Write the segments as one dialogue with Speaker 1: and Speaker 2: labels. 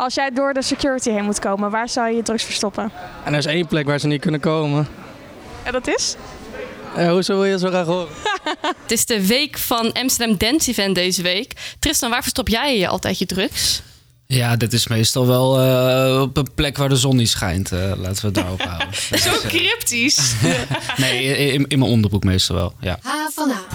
Speaker 1: Als jij door de security heen moet komen, waar zou je je drugs verstoppen?
Speaker 2: En er is één plek waar ze niet kunnen komen.
Speaker 1: En dat is?
Speaker 2: Uh, hoezo wil je het zo graag horen?
Speaker 3: het is de week van Amsterdam Dance Event deze week. Tristan, waar verstop jij je altijd je drugs?
Speaker 4: Ja, dit is meestal wel uh, op een plek waar de zon niet schijnt. Uh, laten we het daarop houden.
Speaker 1: Zo cryptisch.
Speaker 4: nee, in, in, mijn onderbroek meestal wel. Ja.
Speaker 3: Ha van ha.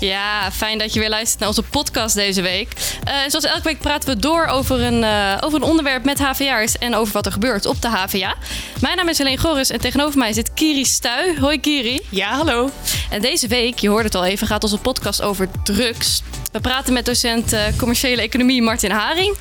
Speaker 3: Ja, fijn dat je weer luistert naar onze podcast deze week. Uh, zoals elke week praten we door over een, uh, over een onderwerp met HVA'ers en over wat er gebeurt op de HVA. Mijn naam is Helene Goris en tegenover mij zit Kiri Stuy. Hoi Kiri.
Speaker 1: Ja, hallo.
Speaker 3: En deze week, je hoorde het al even, gaat onze podcast over drugs. We praten met docent uh, commerciële economie Martin Haring,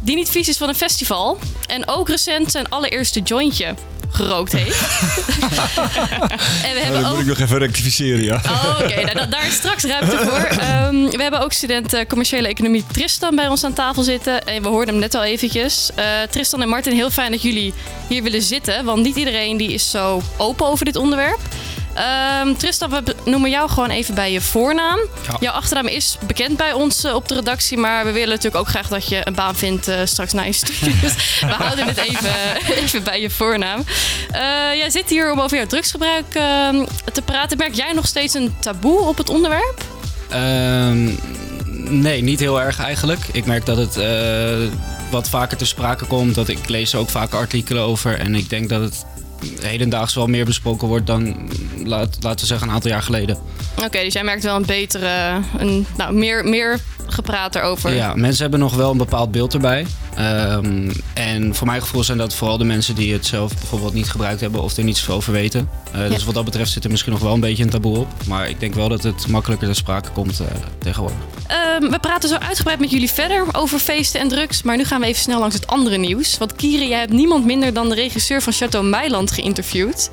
Speaker 3: die niet vies is van een festival. En ook recent zijn allereerste jointje gerookt heeft.
Speaker 5: en we hebben oh, ook... moet ik nog even rectificeren, ja.
Speaker 3: Oh, oké. Nou, daar is straks ruimte voor. Um, we hebben ook student uh, commerciële economie Tristan bij ons aan tafel zitten. En we hoorden hem net al eventjes. Uh, Tristan en Martin, heel fijn dat jullie hier willen zitten. Want niet iedereen die is zo open over dit onderwerp. Um, Tristan, we noemen jou gewoon even bij je voornaam. Jouw achternaam is bekend bij ons uh, op de redactie, maar we willen natuurlijk ook graag dat je een baan vindt uh, straks na je studie. Dus we houden het even, even bij je voornaam. Uh, jij zit hier om over jouw drugsgebruik ehm, te praten. Merk jij nog steeds een taboe op het onderwerp?
Speaker 4: Um, nee, niet heel erg eigenlijk. Ik merk dat het wat vaker te sprake komt. Dat ik lees ook vaak artikelen over. En ik denk dat het hedendaags wel meer besproken wordt dan, laat, laten we zeggen, een aantal jaar geleden.
Speaker 3: Oké, dus jij merkt wel een betere, een, nou, meer, meer gepraat erover.
Speaker 4: Ja, mensen hebben nog wel een bepaald beeld erbij. Um, en voor mijn gevoel zijn dat vooral de mensen die het zelf bijvoorbeeld niet gebruikt hebben of er niet zoveel over weten. Uh, Dus wat dat betreft zit er misschien nog wel een beetje een taboe op. Maar ik denk wel dat het makkelijker ter sprake komt uh, tegenwoordig.
Speaker 3: Um, we praten zo uitgebreid met jullie verder over feesten en drugs. Maar nu gaan we even snel langs het andere nieuws. Want Kiri, jij hebt niemand minder dan de regisseur van Chateau Meiland geïnterviewd.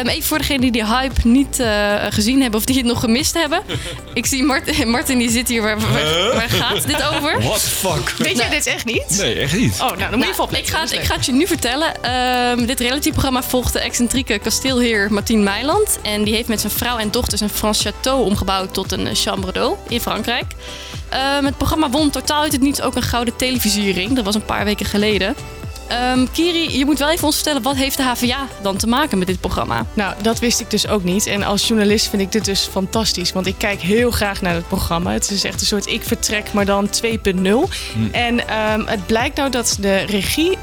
Speaker 3: Um, even voor degenen die die hype niet uh, gezien hebben of die het nog gemist hebben. Ik zie Martin, Martin die zit hier. Waar, waar, waar gaat dit over?
Speaker 5: What the fuck?
Speaker 1: Weet jij dit echt niet?
Speaker 5: Nee, echt niet.
Speaker 1: Oh, nou dan moet je even opletten.
Speaker 3: Ik ga, ik ga het je nu vertellen. Um, dit realityprogramma volgt de excentrieke kasteelheer Martin Meiland. En die heeft met zijn vrouw en dochters een Frans château omgebouwd tot een chambre d'eau in Frankrijk. Um, het programma won totaal uit het niets ook een gouden televisiering. Dat was een paar weken geleden. Um, Kiri, je moet wel even ons vertellen, wat heeft de HVA dan te maken met dit programma?
Speaker 1: Nou, dat wist ik dus ook niet. En als journalist vind ik dit dus fantastisch. Want ik kijk heel graag naar het programma. Het is echt een soort ik vertrek, maar dan 2.0. Hm. En um, het blijkt nou dat de regie, uh,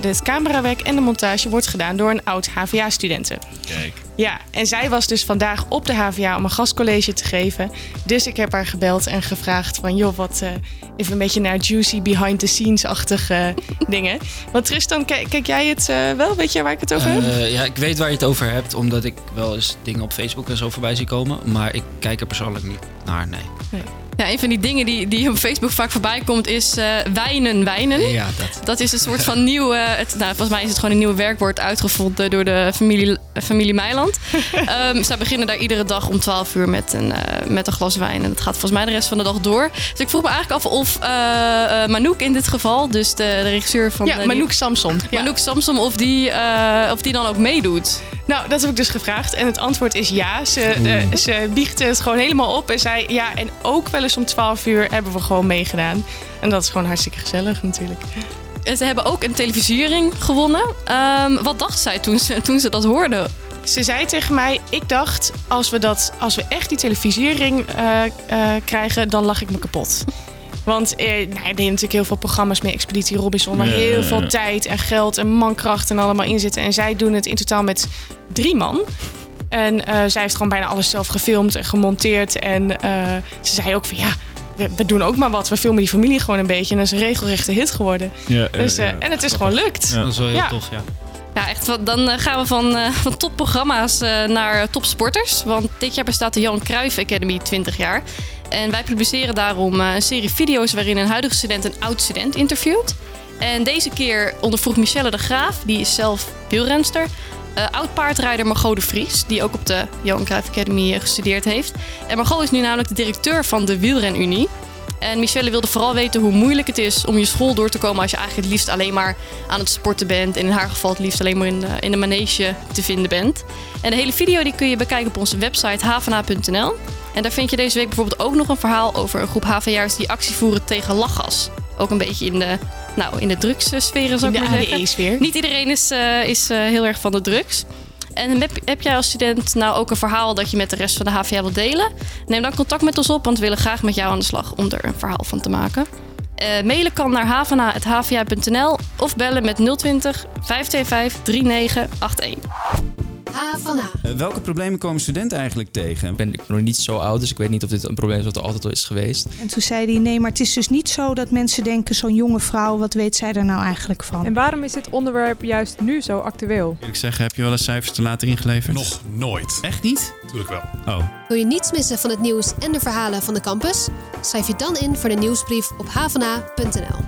Speaker 1: het camerawerk en de montage wordt gedaan door een oud HVA-studenten.
Speaker 5: Kijk.
Speaker 1: Ja, en zij was dus vandaag op de HVA om een gastcollege te geven. Dus ik heb haar gebeld en gevraagd van... joh, wat uh, even een beetje naar juicy behind-the-scenes-achtige dingen. Want Tristan, kijk jij het uh, wel? Weet je waar ik het over heb?
Speaker 4: Ja, ik weet waar je het over hebt... omdat ik wel eens dingen op Facebook en zo voorbij zie komen. Maar ik kijk er persoonlijk niet naar, nee. nee.
Speaker 3: Ja, een van die dingen die, die op Facebook vaak voorbij komt is uh, wijnen, wijnen.
Speaker 4: Ja, dat.
Speaker 3: dat is een soort van nieuwe, het, nou, volgens mij is het gewoon een nieuw werkwoord uitgevonden door de familie, familie Meiland. um, zij beginnen daar iedere dag om 12 uur met een, uh, met een glas wijn. En dat gaat volgens mij de rest van de dag door. Dus ik vroeg me eigenlijk af of uh, Manouk in dit geval, dus de, de regisseur van...
Speaker 1: Ja, Manouk Samson.
Speaker 3: Ja. Manouk Samson, of die, of die dan ook meedoet.
Speaker 1: Nou, dat heb ik dus gevraagd. En het antwoord is ja. Ze, uh, ze biechtte het gewoon helemaal op en zei ja. En ook wel eens om 12 uur hebben we gewoon meegedaan. En dat is gewoon hartstikke gezellig natuurlijk.
Speaker 3: Ze hebben ook een televisiering gewonnen. Um, wat dacht zij toen ze, toen ze dat hoorde?
Speaker 1: Ze zei tegen mij: Ik dacht, als we, dat, als we echt die televisiering uh, uh, krijgen, dan lag ik me kapot. Want eh, nou, er deden natuurlijk heel veel programma's mee. Expeditie Robinson. Waar heel veel tijd en geld en mankracht en allemaal in zitten. En zij doen het in totaal met drie man. En uh, zij heeft gewoon bijna alles zelf gefilmd en gemonteerd. En uh, ze zei ook van ja, we, we, doen ook maar wat. We filmen die familie gewoon een beetje. En dat is een regelrechte hit geworden.
Speaker 5: Ja,
Speaker 1: dus, uh, ja. En het is gewoon lukt.
Speaker 4: Ja. Dat is wel heel tof, ja.
Speaker 3: Ja, echt. Dan gaan we van, uh, van topprogramma's uh, naar topsporters. Want dit jaar bestaat de Johan Cruijff Academy 20 jaar. En wij publiceren daarom uh, een serie video's waarin een huidige student een oud student interviewt. En deze keer ondervroeg Michelle de Graaf, die is zelf wielrenster. Uh, oud paardrijder Margot de Vries, die ook op de Johan Cruijff Academy gestudeerd heeft. En Margot is nu namelijk de directeur van de Wielrenunie. En Michelle wilde vooral weten hoe moeilijk het is om je school door te komen als je eigenlijk het liefst alleen maar aan het sporten bent. En in haar geval het liefst alleen maar in de, in de manege te vinden bent. En de hele video die kun je bekijken op onze website havana.nl. En daar vind je deze week bijvoorbeeld ook nog een verhaal over een groep HVA'ers die actie voeren tegen lachgas. Ook een beetje in de, nou, in de drugssferen, zou
Speaker 1: In
Speaker 3: ik maar zeggen.
Speaker 1: ADE-sfeer.
Speaker 3: Niet iedereen is, eh, is eh, heel erg van de drugs. En heb, heb jij als student nou ook een verhaal dat je met de rest van de HVA wilt delen? Neem dan contact met ons op, want we willen graag met jou aan de slag om er een verhaal van te maken. Eh, mailen kan naar havana.hva.nl of bellen met 020 525 3981.
Speaker 6: Havana.
Speaker 7: Eh, welke problemen komen studenten eigenlijk tegen?
Speaker 2: ben ik nog niet zo oud, dus ik weet niet of dit een probleem is wat er altijd al is geweest.
Speaker 8: En toen zei hij: Nee, maar het is dus niet zo dat mensen denken: zo'n jonge vrouw, wat weet zij er nou eigenlijk van?
Speaker 9: En waarom is dit onderwerp juist nu zo actueel?
Speaker 7: Eerlijk zeggen, heb je wel eens cijfers te later ingeleverd?
Speaker 5: Nog nooit.
Speaker 7: Echt niet?
Speaker 5: Natuurlijk wel.
Speaker 7: Oh.
Speaker 6: Wil je niets missen van het nieuws en de verhalen van de campus? Schrijf je dan in voor de nieuwsbrief op havana.nl.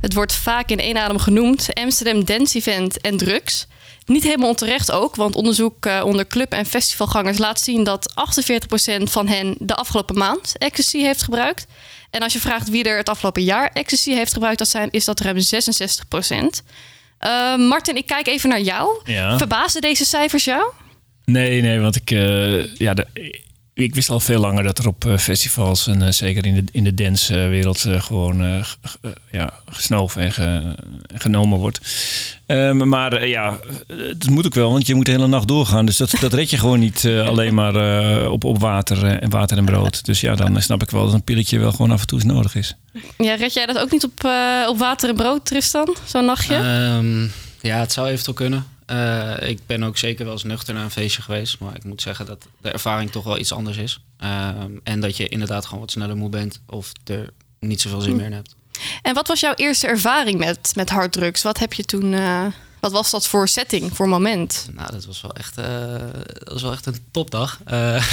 Speaker 3: Het wordt vaak in één adem genoemd: Amsterdam Dance Event en drugs. Niet helemaal onterecht ook, want onderzoek eh, onder club- en festivalgangers laat zien dat 48% van hen de afgelopen maand ecstasy heeft gebruikt. En als je vraagt wie er het afgelopen jaar ecstasy heeft gebruikt, dat zijn, is dat ruim 66%. Eh, Martin, ik kijk even naar jou.
Speaker 10: Ja.
Speaker 3: Verbaasden deze cijfers jou?
Speaker 10: Nee, nee, want ik, eh, ja, de, ik wist al veel langer dat er op eh, festivals en eh, zeker in de, in de dancewereld eh, gewoon ja, gesnoven en ge- genomen wordt. Ehm, maar ja, het moet ook wel, want je moet de hele nacht doorgaan. Dus dat, dat red je gewoon niet alleen maar eh, op, op water en water en brood. Dus ja, dan snap ik wel dat een pilletje wel gewoon af en toe eens nodig is.
Speaker 3: Ja, red jij dat ook niet op, op water en brood, Tristan? Zo'n nachtje?
Speaker 4: Ehm, ja, het zou eventueel kunnen. Eh, ik ben ook zeker wel eens nuchter naar een feestje geweest. Maar ik moet zeggen dat de ervaring toch wel iets anders is. Ehm, en dat je inderdaad gewoon wat sneller moe bent. Of er niet zoveel zin meer in hebt.
Speaker 3: En wat was jouw eerste ervaring met, met harddrugs? Wat heb je toen... eh, wat was dat voor setting, voor moment?
Speaker 4: Nou, dat was wel echt, eh, dat was wel echt een topdag. Eh,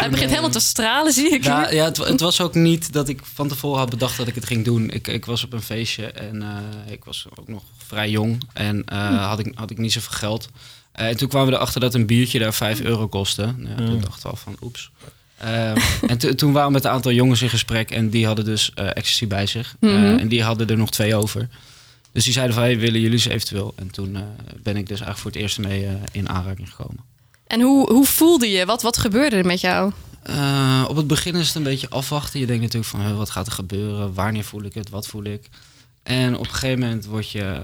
Speaker 3: Hij begint helemaal te stralen, zie ik.
Speaker 4: Nou, ja, het, wa- het was ook niet dat ik van tevoren had bedacht dat ik het ging doen. Ik, ik was op een feestje en eh, ik was ook nog vrij jong en eh, had, ik, had ik niet zoveel geld. Eh, en toen kwamen we erachter dat een biertje daar 5 euro kostte. Nou, ja, Toen dachten we al van oeps. Ehm, en to- toen waren we met een aantal jongens in gesprek en die hadden dus eh ecstasy bij zich. En die hadden er nog twee over. Dus die zeiden van, hey, willen jullie ze eventueel? En toen eh, ben ik dus eigenlijk voor het eerst mee eh, in aanraking gekomen.
Speaker 3: En hoe, hoe voelde je? Wat, wat gebeurde er met jou?
Speaker 4: Eh, op het begin is het een beetje afwachten. Je denkt natuurlijk van wat gaat er gebeuren? Wanneer voel ik het? Wat voel ik? En op een gegeven moment word je,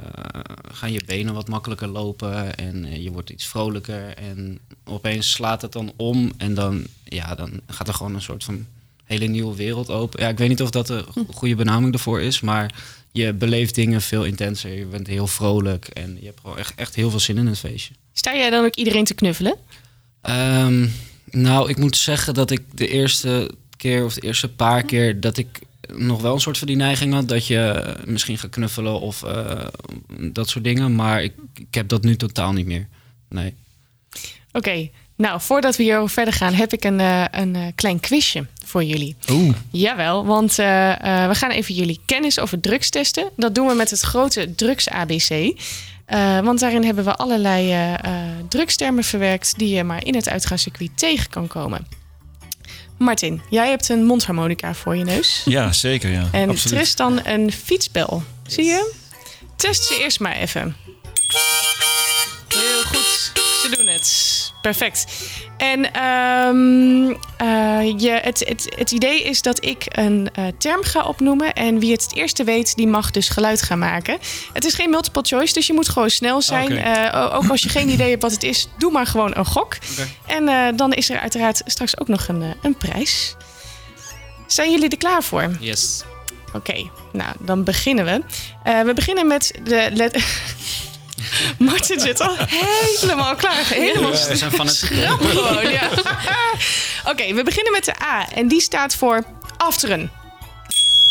Speaker 4: gaan je benen wat makkelijker lopen en je wordt iets vrolijker. En opeens slaat het dan om en dan, ja, dan gaat er gewoon een soort van hele nieuwe wereld open. Ja, ik weet niet of dat go- goede benaming ervoor is, maar je beleeft dingen veel intenser. Je bent heel vrolijk en je hebt gewoon echt, echt heel veel zin in het feestje.
Speaker 1: Sta jij dan ook iedereen te knuffelen?
Speaker 4: Ehm, nou, ik moet zeggen dat ik de eerste keer of de eerste paar keer dat ik nog wel een soort van die neiging had dat je eh, misschien gaat knuffelen of eh, dat soort dingen. Maar ik, ik heb dat nu totaal niet meer. Nee.
Speaker 1: Oké, nou voordat we hierover verder gaan, heb ik een, eh, een eh, klein quizje voor jullie.
Speaker 5: Oeh.
Speaker 1: Jawel, want eh, we gaan even jullie kennis over drugs testen. Dat doen we met het grote drugs ABC. Eh, want daarin hebben we allerlei drugstermen verwerkt die je maar in het uitgaanscircuit tegen kan komen. Martin, jij hebt een mondharmonica voor je neus.
Speaker 5: Ja, zeker ja.
Speaker 1: En
Speaker 5: Absoluut.
Speaker 1: Tristan een fietsbel. Zie je? Test ze eerst maar even. Heel goed. Ze doen het. Perfect. En ehm, eh, je, het, het, het idee is dat ik een eh, term ga opnoemen. En wie het het eerste weet, die mag dus geluid gaan maken. Het is geen multiple choice, dus je moet gewoon snel zijn. Eh, ook als je geen idee hebt wat het is, doe maar gewoon een gok. En dan is er uiteraard straks ook nog een, een prijs. Zijn jullie er klaar voor?
Speaker 4: Yes.
Speaker 1: Oké, nou dan beginnen we. We beginnen met de. Martin zit al helemaal klaar. Helemaal
Speaker 4: We zijn van het
Speaker 1: stram gewoon. Ja. Oké, we beginnen met de A. En die staat voor afteren.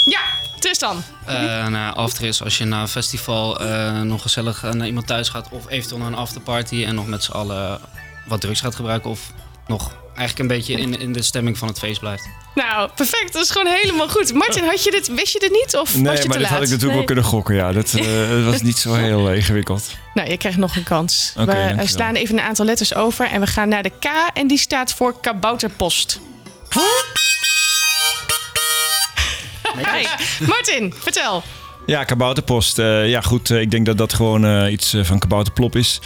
Speaker 1: Ja, Tristan.
Speaker 4: Eh nou, after is als je na een festival eh, nog gezellig eh, naar iemand thuis gaat of eventueel naar een afterparty en nog met z'n allen wat drugs gaat gebruiken of nog eigenlijk een beetje in, in de stemming van het feest blijft.
Speaker 1: Nou, perfect. Dat is gewoon helemaal goed. Martin, had je dit, wist je dit niet? Of was
Speaker 5: Nee,
Speaker 1: je te
Speaker 5: maar dit
Speaker 1: laat?
Speaker 5: had ik natuurlijk wel kunnen gokken. Ja, dat eh, was niet zo heel ingewikkeld.
Speaker 1: Nou, je krijgt nog een kans.
Speaker 5: Oké,
Speaker 1: we eh, slaan even een aantal letters over en we gaan naar de K en die staat voor kabouterpost. Hey, Martin, vertel.
Speaker 5: Ja, kabouterpost. eh, ja, goed. eh, ik denk dat dat gewoon eh, iets van kabouterplop is.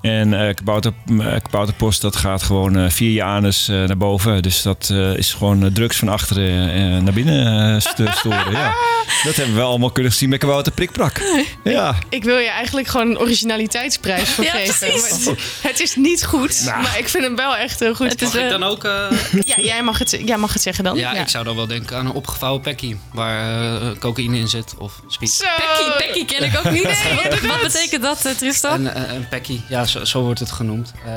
Speaker 5: En eh kabouter, eh, kabouterpost, dat gaat gewoon eh, via je anus eh, naar boven. Dus dat eh, is gewoon drugs van achteren eh, naar binnen eh, st- storen. ja. Dat hebben we allemaal kunnen zien met kabouter prikprak. Ja.
Speaker 1: Ik wil je eigenlijk gewoon een originaliteitsprijs voor
Speaker 3: Ja,
Speaker 1: geven. Maar Het is niet goed,
Speaker 5: Nou.
Speaker 1: maar ik vind hem wel echt heel goed.
Speaker 3: Het is
Speaker 4: Mag ik dan ook... eh,
Speaker 1: Ja, jij mag, het, jij mag het zeggen dan.
Speaker 4: ja, ik zou dan wel denken aan een opgevouwen pekkie. Waar cocaïne in zit of speed.
Speaker 1: Zo.
Speaker 3: Pekkie, Pekkie ken ik ook niet.
Speaker 1: Nee,
Speaker 3: wat, betekent dat, eh, Tristan?
Speaker 4: Een, een, een pekkie, ja, zo, zo wordt het genoemd. Eh,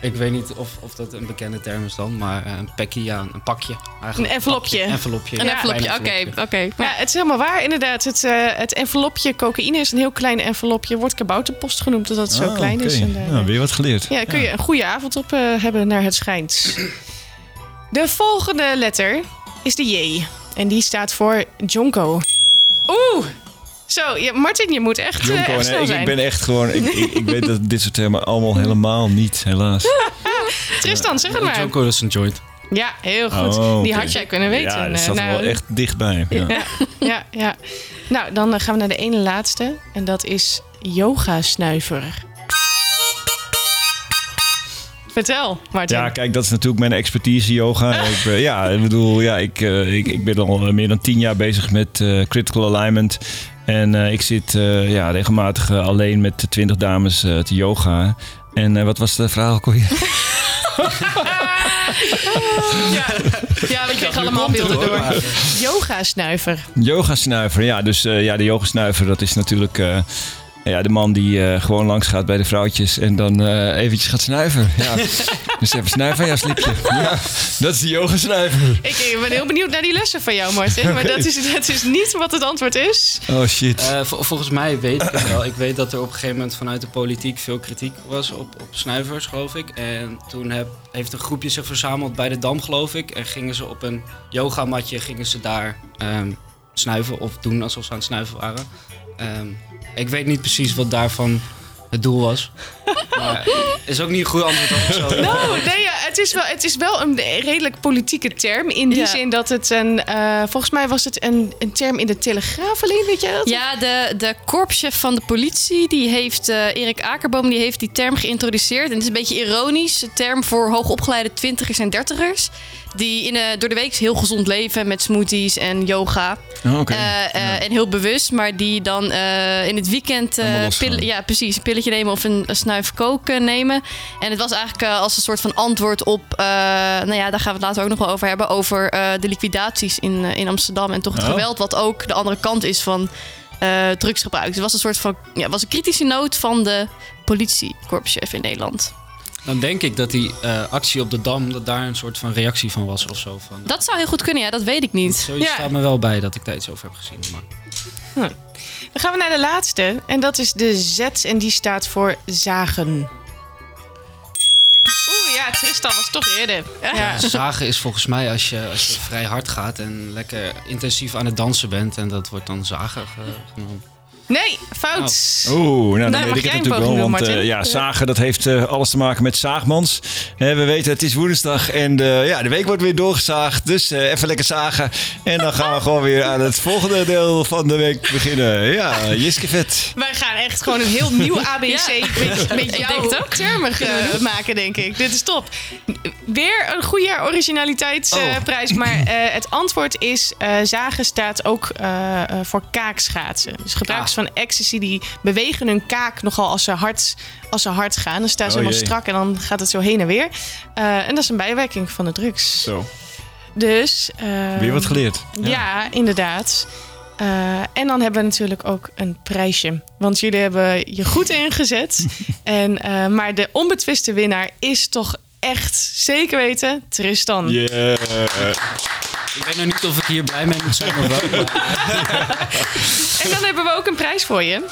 Speaker 4: ik weet niet of, of dat een bekende term is dan, maar eh, een pekkie, ja, een pakje. Eigenlijk.
Speaker 1: Een envelopje.
Speaker 4: Pakje, envelopje.
Speaker 3: Een
Speaker 4: ja,
Speaker 3: envelopje, oké, oké.
Speaker 1: Ja, het is helemaal waar, inderdaad. Het, eh, het envelopje cocaïne is een heel klein envelopje. Wordt kabouterpost genoemd, omdat het zo
Speaker 5: Ah,
Speaker 1: klein is. En
Speaker 5: Nou, weer wat geleerd.
Speaker 1: ja, kun je een goede avond op eh, hebben, naar het schijnt. De volgende letter is de J. En die staat voor Jonko. Oeh! Zo, ja, Martin, je moet echt, eh, echt
Speaker 5: nee, ik,
Speaker 1: zijn.
Speaker 5: ik ben echt gewoon... Ik, ik, ik weet dat dit soort termen allemaal helemaal niet, helaas.
Speaker 1: Tristan, zeg het maar.
Speaker 4: Jonko, dat is een joint.
Speaker 1: Ja, heel goed.
Speaker 5: Oh,
Speaker 1: Die had jij kunnen weten.
Speaker 5: Ja, dat
Speaker 1: Eh,
Speaker 5: zat er
Speaker 1: nou,
Speaker 5: wel echt dichtbij. Ja.
Speaker 1: Ja, ja, ja. Nou, dan eh, gaan we naar de ene laatste. En dat is yoga-snuiver. Vertel, Martin.
Speaker 5: Ja, kijk, dat is natuurlijk mijn expertise, yoga. ik, ben- ja, ik bedoel, ja, ik, eh, ik, ik ben al meer dan tien jaar bezig met eh, critical alignment. En eh, ik zit eh, ja, regelmatig eh, alleen met twintig dames eh, te yoga. En eh, wat was de vraag ook alweer?
Speaker 1: ja, ja, we kregen allemaal beelden door. Yoga-snuiver.
Speaker 5: Yoga-snuiver, ja. Dus eh, ja, de yoga-snuiver, dat is natuurlijk eh, ja, de man die eh, gewoon langs gaat bij de vrouwtjes en dan eh, eventjes gaat snuiven. Ja. dus even snuiven aan jouw slipje. Ja, dat is de yoga-snuiver.
Speaker 1: Ik, ik ben heel benieuwd naar die lessen van jou, Martin. Maar dat is, dat is niet wat het antwoord is.
Speaker 5: Oh shit.
Speaker 4: Eh, vol- volgens mij weet ik het wel. Ik weet dat er op een gegeven moment vanuit de politiek veel kritiek was op, op snuivers, geloof ik. En toen heb, heeft een groepje zich verzameld bij de Dam, geloof ik. En gingen ze op een yogamatje, gingen ze daar ehm, snuiven of doen alsof ze aan het snuiven waren. Ehm, ik weet niet precies wat daarvan het doel was. Maar is ook niet een goed antwoord op zo.
Speaker 1: Nou, nee, ja, het, is wel, het is wel een redelijk politieke term. In die
Speaker 3: Ja.
Speaker 1: zin dat het een... eh, volgens mij was het een, een term in de Telegraaf alleen, weet jij dat?
Speaker 3: Ja, de, de korpschef van de politie, die heeft, eh, Erik Akerboom, die heeft die term geïntroduceerd. En het is een beetje ironisch, een term voor hoogopgeleide twintigers en dertigers. Die in, eh, door de week heel gezond leven met smoothies en yoga.
Speaker 5: Oh.
Speaker 3: Eh, eh, En heel bewust, maar die dan in het weekend ja, precies, een pilletje nemen of een, een snuif koken nemen. En het was eigenlijk als een soort van antwoord op, nou ja, daar gaan we het later ook nog wel over hebben, over de liquidaties in, in Amsterdam en toch het
Speaker 5: Oh.
Speaker 3: geweld, wat ook de andere kant is van drugsgebruik. Dus het was een soort van, ja, was een kritische noot van de politiekorpschef in Nederland.
Speaker 4: Dan denk ik dat die eh, actie op de Dam, dat daar een soort van reactie van was of zo. Van,
Speaker 3: Dat zou heel goed kunnen, ja, dat weet ik niet.
Speaker 4: Zoiets
Speaker 1: Ja.
Speaker 4: staat me wel bij dat ik daar iets over heb gezien. Maar...
Speaker 1: Dan gaan we naar de laatste. En dat is de Z en die staat voor zagen. Oeh ja, Tristan was toch eerder. Ja.
Speaker 4: Zagen is volgens mij als je, als je vrij hard gaat en lekker intensief aan het dansen bent. En dat wordt dan zagen ge- genoemd.
Speaker 1: Nee, fout.
Speaker 5: Oeh, nou, dan
Speaker 1: Nou,
Speaker 5: weet
Speaker 1: mag
Speaker 5: ik het natuurlijk wel. Want eh,
Speaker 1: Martin?
Speaker 5: ja, zagen, dat heeft eh, alles te maken met zaagmans. Hè, we weten, het is woensdag en ja, de week wordt weer doorgezaagd. Dus eh, even lekker zagen. En dan gaan we gewoon weer aan het volgende deel van de week beginnen. Ja, Jiske vet.
Speaker 1: Wij gaan echt gewoon een heel nieuw ABC
Speaker 3: Ja.
Speaker 1: met, met
Speaker 3: Ik denk
Speaker 1: jouw termen maken, denk ik. Dit is top. Weer een goede originaliteitsprijs. maar eh, het antwoord is, eh, zagen staat ook voor kaakschaatsen. Dus van ecstasy die bewegen hun kaak nogal als ze hard, als ze hard gaan. Dan staan ze
Speaker 5: Oh,
Speaker 1: helemaal
Speaker 5: jee.
Speaker 1: strak en dan gaat het zo heen en weer. Eh, en dat is een bijwerking van de drugs.
Speaker 5: Zo,
Speaker 1: Dus... eh,
Speaker 5: weer wat geleerd.
Speaker 1: ja, inderdaad. Eh, en dan hebben we natuurlijk ook een prijsje. Want jullie hebben je goed ingezet. en, eh, maar de onbetwiste winnaar is toch echt, zeker weten, Tristan.
Speaker 5: Yeah.
Speaker 4: Ik weet nog niet of ik hier blij mee moet zijn of wel. maar-
Speaker 1: En dan hebben we ook een prijs voor je.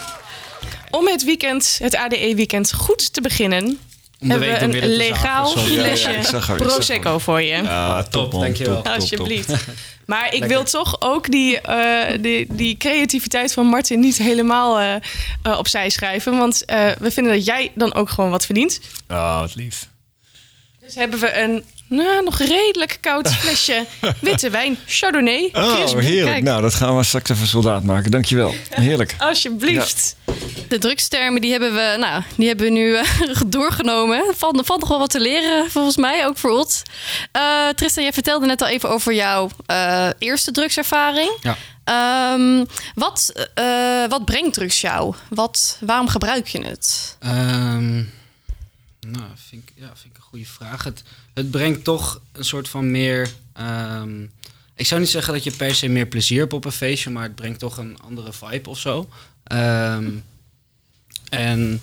Speaker 1: Om het weekend, het ADE-weekend, goed te beginnen...
Speaker 4: Om
Speaker 1: hebben we een legaal flesje
Speaker 5: Ja,
Speaker 1: Prosecco voor je.
Speaker 5: Ja,
Speaker 4: top,
Speaker 5: man,
Speaker 4: dankjewel.
Speaker 5: top, top, top.
Speaker 1: Alsjeblieft. Maar ik wil toch ook die, eh, die, die creativiteit van Martin niet helemaal eh, eh, opzij schrijven. Want eh, we vinden dat jij dan ook gewoon wat verdient.
Speaker 5: Ah, wat lief.
Speaker 1: Dus hebben we een Nou, nog redelijk koud flesje witte wijn. Chardonnay.
Speaker 5: Oh, heerlijk.
Speaker 1: kijk,
Speaker 5: Nou, dat gaan we straks even soldaat maken. Dankjewel. Heerlijk.
Speaker 1: Alsjeblieft.
Speaker 3: De drugstermen die hebben we, nou, die hebben we nu eh, doorgenomen. Valt, valt nog wel wat te leren, volgens mij, ook voor ons. Eh, Tristan, jij vertelde net al even over jouw eh, eerste drugservaring.
Speaker 4: Ja.
Speaker 3: Ehm, wat, wat brengt drugs jou? Wat, waarom gebruik je het?
Speaker 4: Ehm, nou, vind ik, ja, vind ik een goede vraag. Het, het brengt toch een soort van meer. ehm, ik zou niet zeggen dat je per se meer plezier hebt op een feestje, maar het brengt toch een andere vibe of zo. Ehm, en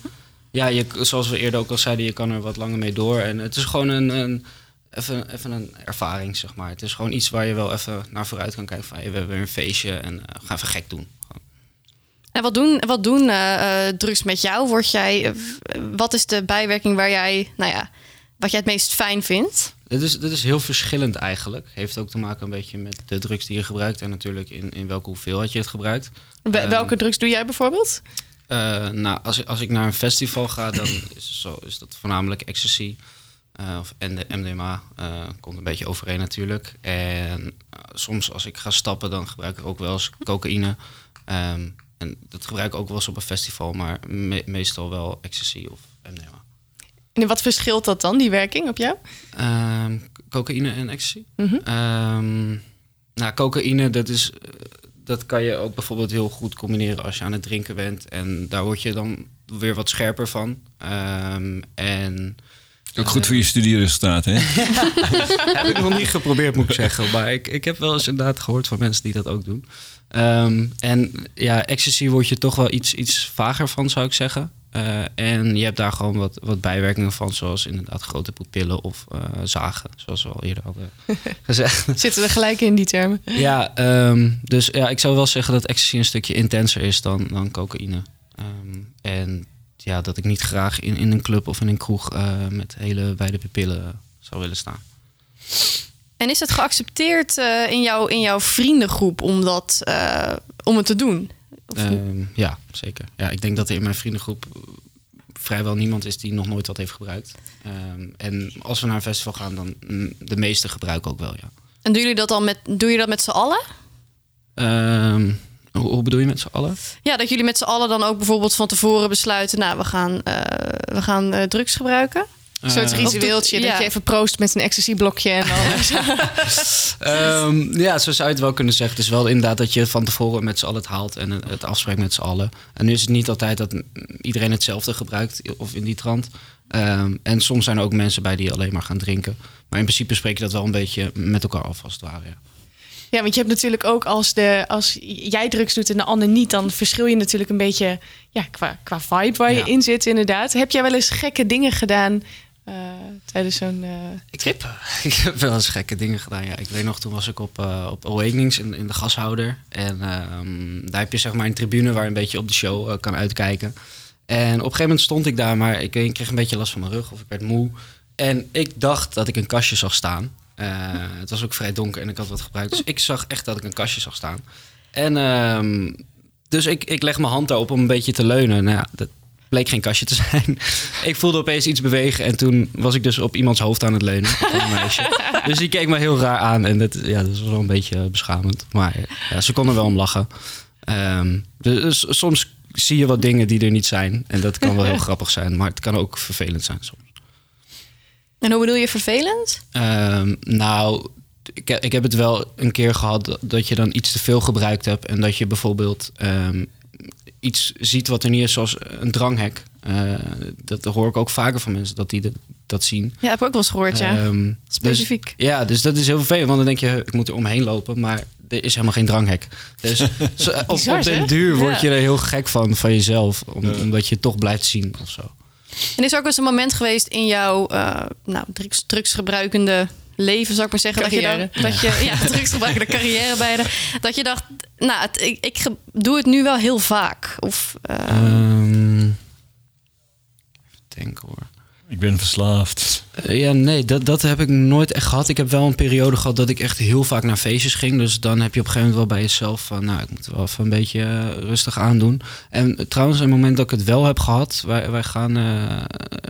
Speaker 4: ja, je, zoals we eerder ook al zeiden, je kan er wat langer mee door. En het is gewoon een, een, even, even een ervaring, zeg maar. Het is gewoon iets waar je wel even naar vooruit kan kijken. Van, hey, we hebben weer een feestje en uh, we gaan even gek doen.
Speaker 3: En wat doen, wat doen eh, eh, drugs met jou? Word jij, eh, wat is de bijwerking waar jij, nou ja, wat jij het meest fijn vindt?
Speaker 4: Dit is, dit is heel verschillend eigenlijk. Heeft ook te maken een beetje met de drugs die je gebruikt en natuurlijk in, in welke hoeveelheid je het gebruikt.
Speaker 1: Wel- Welke drugs doe jij bijvoorbeeld?
Speaker 4: Nou, als, ik- als ik naar een festival ga, dan is, zo, is dat voornamelijk ecstasy. eh, of MDMA. komt een beetje overeen natuurlijk. En soms als ik ga stappen, dan gebruik ik ook wel eens cocaïne. Ehm, en dat gebruik ik ook wel eens op een festival, maar me- meestal wel ecstasy of MDMA.
Speaker 1: En wat verschilt dat dan, die werking op jou?
Speaker 4: Ehm, cocaïne en ecstasy?
Speaker 1: Mhm.
Speaker 4: Ehm, nou, cocaïne, dat, is, eh, dat kan je ook bijvoorbeeld heel goed combineren als je aan het drinken bent. En daar word je dan weer wat scherper van. Ehm, en
Speaker 5: Ook goed voor je studieresultaten, hè?
Speaker 4: heb ik nog niet geprobeerd, moet ik zeggen. Maar ik, ik heb wel eens inderdaad gehoord van mensen die dat ook doen. Ehm, en ja, ecstasy word je toch wel iets, iets vager van, zou ik zeggen. Eh, en je hebt daar gewoon wat, wat bijwerkingen van, zoals inderdaad grote pupillen of eh, zagen, zoals we al eerder hadden gezegd.
Speaker 1: Zitten we gelijk in die termen?
Speaker 4: Ja, ehm, dus ja, ik zou wel zeggen dat ecstasy een stukje intenser is dan, dan cocaïne. Ehm, en ja, dat ik niet graag in, in een club of in een kroeg eh, met hele wijde pupillen zou willen staan.
Speaker 3: En is het geaccepteerd eh, in, jouw, in jouw vriendengroep om, dat, eh, om het te doen?
Speaker 4: Ehm, ja, zeker. Ja, ik denk dat er in mijn vriendengroep vrijwel niemand is die nog nooit wat heeft gebruikt. Ehm, en als we naar een festival gaan, dan mm, de meeste gebruiken ook wel, ja.
Speaker 3: En doen jullie dat dan met, doe je dat met z'n allen?
Speaker 4: Ehm, hoe, hoe bedoel je met z'n allen?
Speaker 3: Ja, dat jullie met z'n allen dan ook bijvoorbeeld van tevoren besluiten... nou, we gaan, eh, we gaan eh, drugs gebruiken?
Speaker 1: Een soort
Speaker 4: Eh,
Speaker 1: ritueeltje, dat
Speaker 3: ja.
Speaker 1: je even proost met een ecstasy-blokje. En dan...
Speaker 4: Ehm, ja, zo zou je het wel kunnen zeggen. Het is wel inderdaad dat je van tevoren met z'n allen het haalt en het afspreekt met z'n allen. En nu is het niet altijd dat iedereen hetzelfde gebruikt of in die trant. Ehm, en soms zijn er ook mensen bij die alleen maar gaan drinken. Maar in principe spreek je dat wel een beetje met elkaar af als het ware. Ja.
Speaker 1: Ja, want je hebt natuurlijk ook als, de, als jij drugs doet en de ander niet, dan verschil je natuurlijk een beetje ja, qua, qua vibe waar
Speaker 4: Ja.
Speaker 1: je in zit, inderdaad. Heb jij wel eens gekke dingen gedaan eh, tijdens zo'n eh, trip?
Speaker 4: Ik heb wel eens gekke dingen gedaan. Ja. Ik weet nog, toen was ik op, eh, op Awakenings in, in de gashouder. En ehm, daar heb je zeg maar een tribune waar je een beetje op de show kan uitkijken. En op een gegeven moment stond ik daar, maar ik, ik kreeg een beetje last van mijn rug of ik werd moe. En ik dacht dat ik een kastje zag staan. Eh, het was ook vrij donker en ik had wat gebruikt. Dus ik zag echt dat ik een kastje zag staan. En ehm, dus ik, ik leg mijn hand daarop om een beetje te leunen. Nou ja, dat bleek geen kastje te zijn. ik voelde opeens iets bewegen en toen was ik dus op iemands hoofd aan het leunen. op een meisje. Dus die keek me heel raar aan en dat, ja, dat was wel een beetje beschamend. Maar ja, ze konden wel om lachen. Ehm, dus soms zie je wat dingen die er niet zijn. En dat kan wel heel grappig zijn, maar het kan ook vervelend zijn soms.
Speaker 3: En hoe bedoel je vervelend?
Speaker 4: Ehm, nou, ik, ik heb het wel een keer gehad dat- je dan iets te veel gebruikt hebt. En dat je bijvoorbeeld ehm, iets ziet wat er niet is, zoals een dranghek. Eh, dat hoor ik ook vaker van mensen, dat die dat, dat zien.
Speaker 3: Ja, heb ik ook wel eens gehoord, ja.
Speaker 4: Ehm,
Speaker 3: Specifiek.
Speaker 4: Dus, ja, dus dat is heel vervelend. Want dan denk je, ik moet er omheen lopen. Maar er is helemaal geen dranghek. Dus op, op den duur word je er heel gek van, van jezelf. Om- Omdat je het toch blijft zien of zo.
Speaker 3: En is er ook eens een moment geweest in jouw eh, nou, drugs, drugsgebruikende leven, zou ik maar zeggen, dat je, dan, dat je ja, drugsgebruikende carrière bijna, dat je dacht, nou, het, ik, ik doe het nu wel heel vaak. Of,
Speaker 4: even denken hoor.
Speaker 5: Ik ben verslaafd.
Speaker 4: Eh, Ja, nee, dat, dat heb ik nooit echt gehad. Ik heb wel een periode gehad dat ik echt heel vaak naar feestjes ging. Dus dan heb je op een gegeven moment wel bij jezelf van... nou, ik moet wel even een beetje eh, rustig aandoen. En trouwens, een moment dat ik het wel heb gehad... wij, wij gaan eh,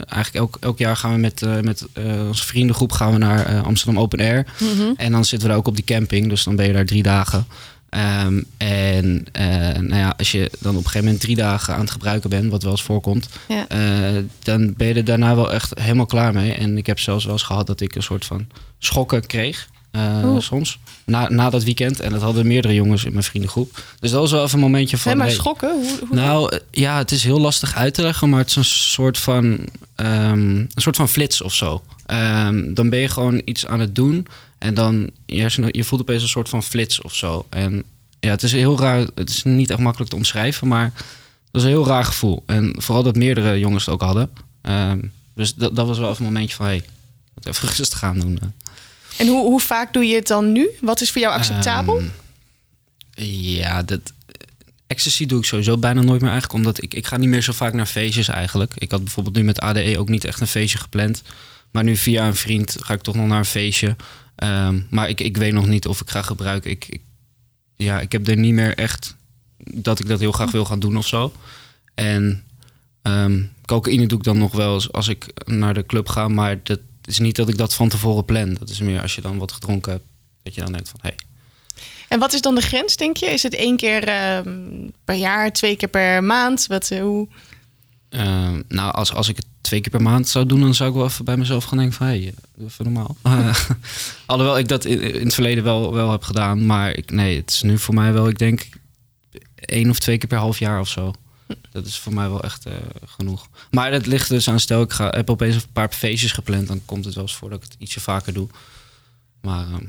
Speaker 4: eigenlijk elk, elk jaar gaan we met, eh, met eh, onze vriendengroep... gaan we naar Amsterdam Open Air.
Speaker 3: Mhm.
Speaker 4: En dan zitten we daar ook op die camping. Dus dan ben je daar drie dagen. Ehm, en eh, nou ja, als je dan op een gegeven moment drie dagen aan het gebruiken bent... wat wel eens voorkomt...
Speaker 3: Ja.
Speaker 4: eh, dan ben je er daarna wel echt helemaal klaar mee. En ik heb zelfs wel eens gehad dat ik een soort van schokken kreeg. eh, soms. Na, na dat weekend. En dat hadden meerdere jongens in mijn vriendengroep. Dus dat was wel even een momentje van...
Speaker 1: Hé, maar
Speaker 4: hey,
Speaker 1: schokken? Hoe, hoe
Speaker 4: nou, ja, het is heel lastig uit te leggen, maar het is een soort van, ehm, een soort van flits of zo. Ehm, dan ben je gewoon iets aan het doen en dan je, hersenen- je voelt opeens een soort van flits of zo. En ja, het is heel raar, het is niet echt makkelijk te omschrijven, maar dat is een heel raar gevoel. En vooral dat meerdere jongens het ook hadden. Ehm, dus dat, dat was wel even een momentje van, hé, hey, moet even rustig gaan doen. eh.
Speaker 1: En hoe, hoe vaak doe je het dan nu? Wat is voor jou acceptabel?
Speaker 4: Ehm, ja, dat. Ecstasy doe ik sowieso bijna nooit meer eigenlijk. Omdat ik, ik ga niet meer zo vaak naar feestjes eigenlijk. Ik had bijvoorbeeld nu met ADE ook niet echt een feestje gepland. Maar nu via een vriend ga ik toch nog naar een feestje. Ehm, maar ik, ik weet nog niet of ik ga gebruiken. Ik, ik, ja, ik heb er niet meer echt dat ik dat heel graag wil gaan doen of zo. En ehm, cocaïne doe ik dan nog wel eens als ik naar de club ga. Maar dat is niet dat ik dat van tevoren plan. Dat is meer als je dan wat gedronken hebt. Dat je dan denkt van, hé, hey,
Speaker 1: En wat is dan de grens, denk je? Is het één keer ehm, per jaar, twee keer per maand? Wat, eh, hoe?
Speaker 4: Ehm, nou, als, als ik het twee keer per maand zou doen, dan zou ik wel even bij mezelf gaan denken van, hé, hey, doe even normaal. Alhoewel ik dat in, in het verleden wel, wel heb gedaan, maar ik, nee, het is nu voor mij wel, ik denk, één of twee keer per half jaar of zo. Dat is voor mij wel echt eh, genoeg. Maar dat ligt dus aan, stel ik ga, heb opeens een paar feestjes gepland, dan komt het wel eens voor dat ik het ietsje vaker doe. Maar ehm,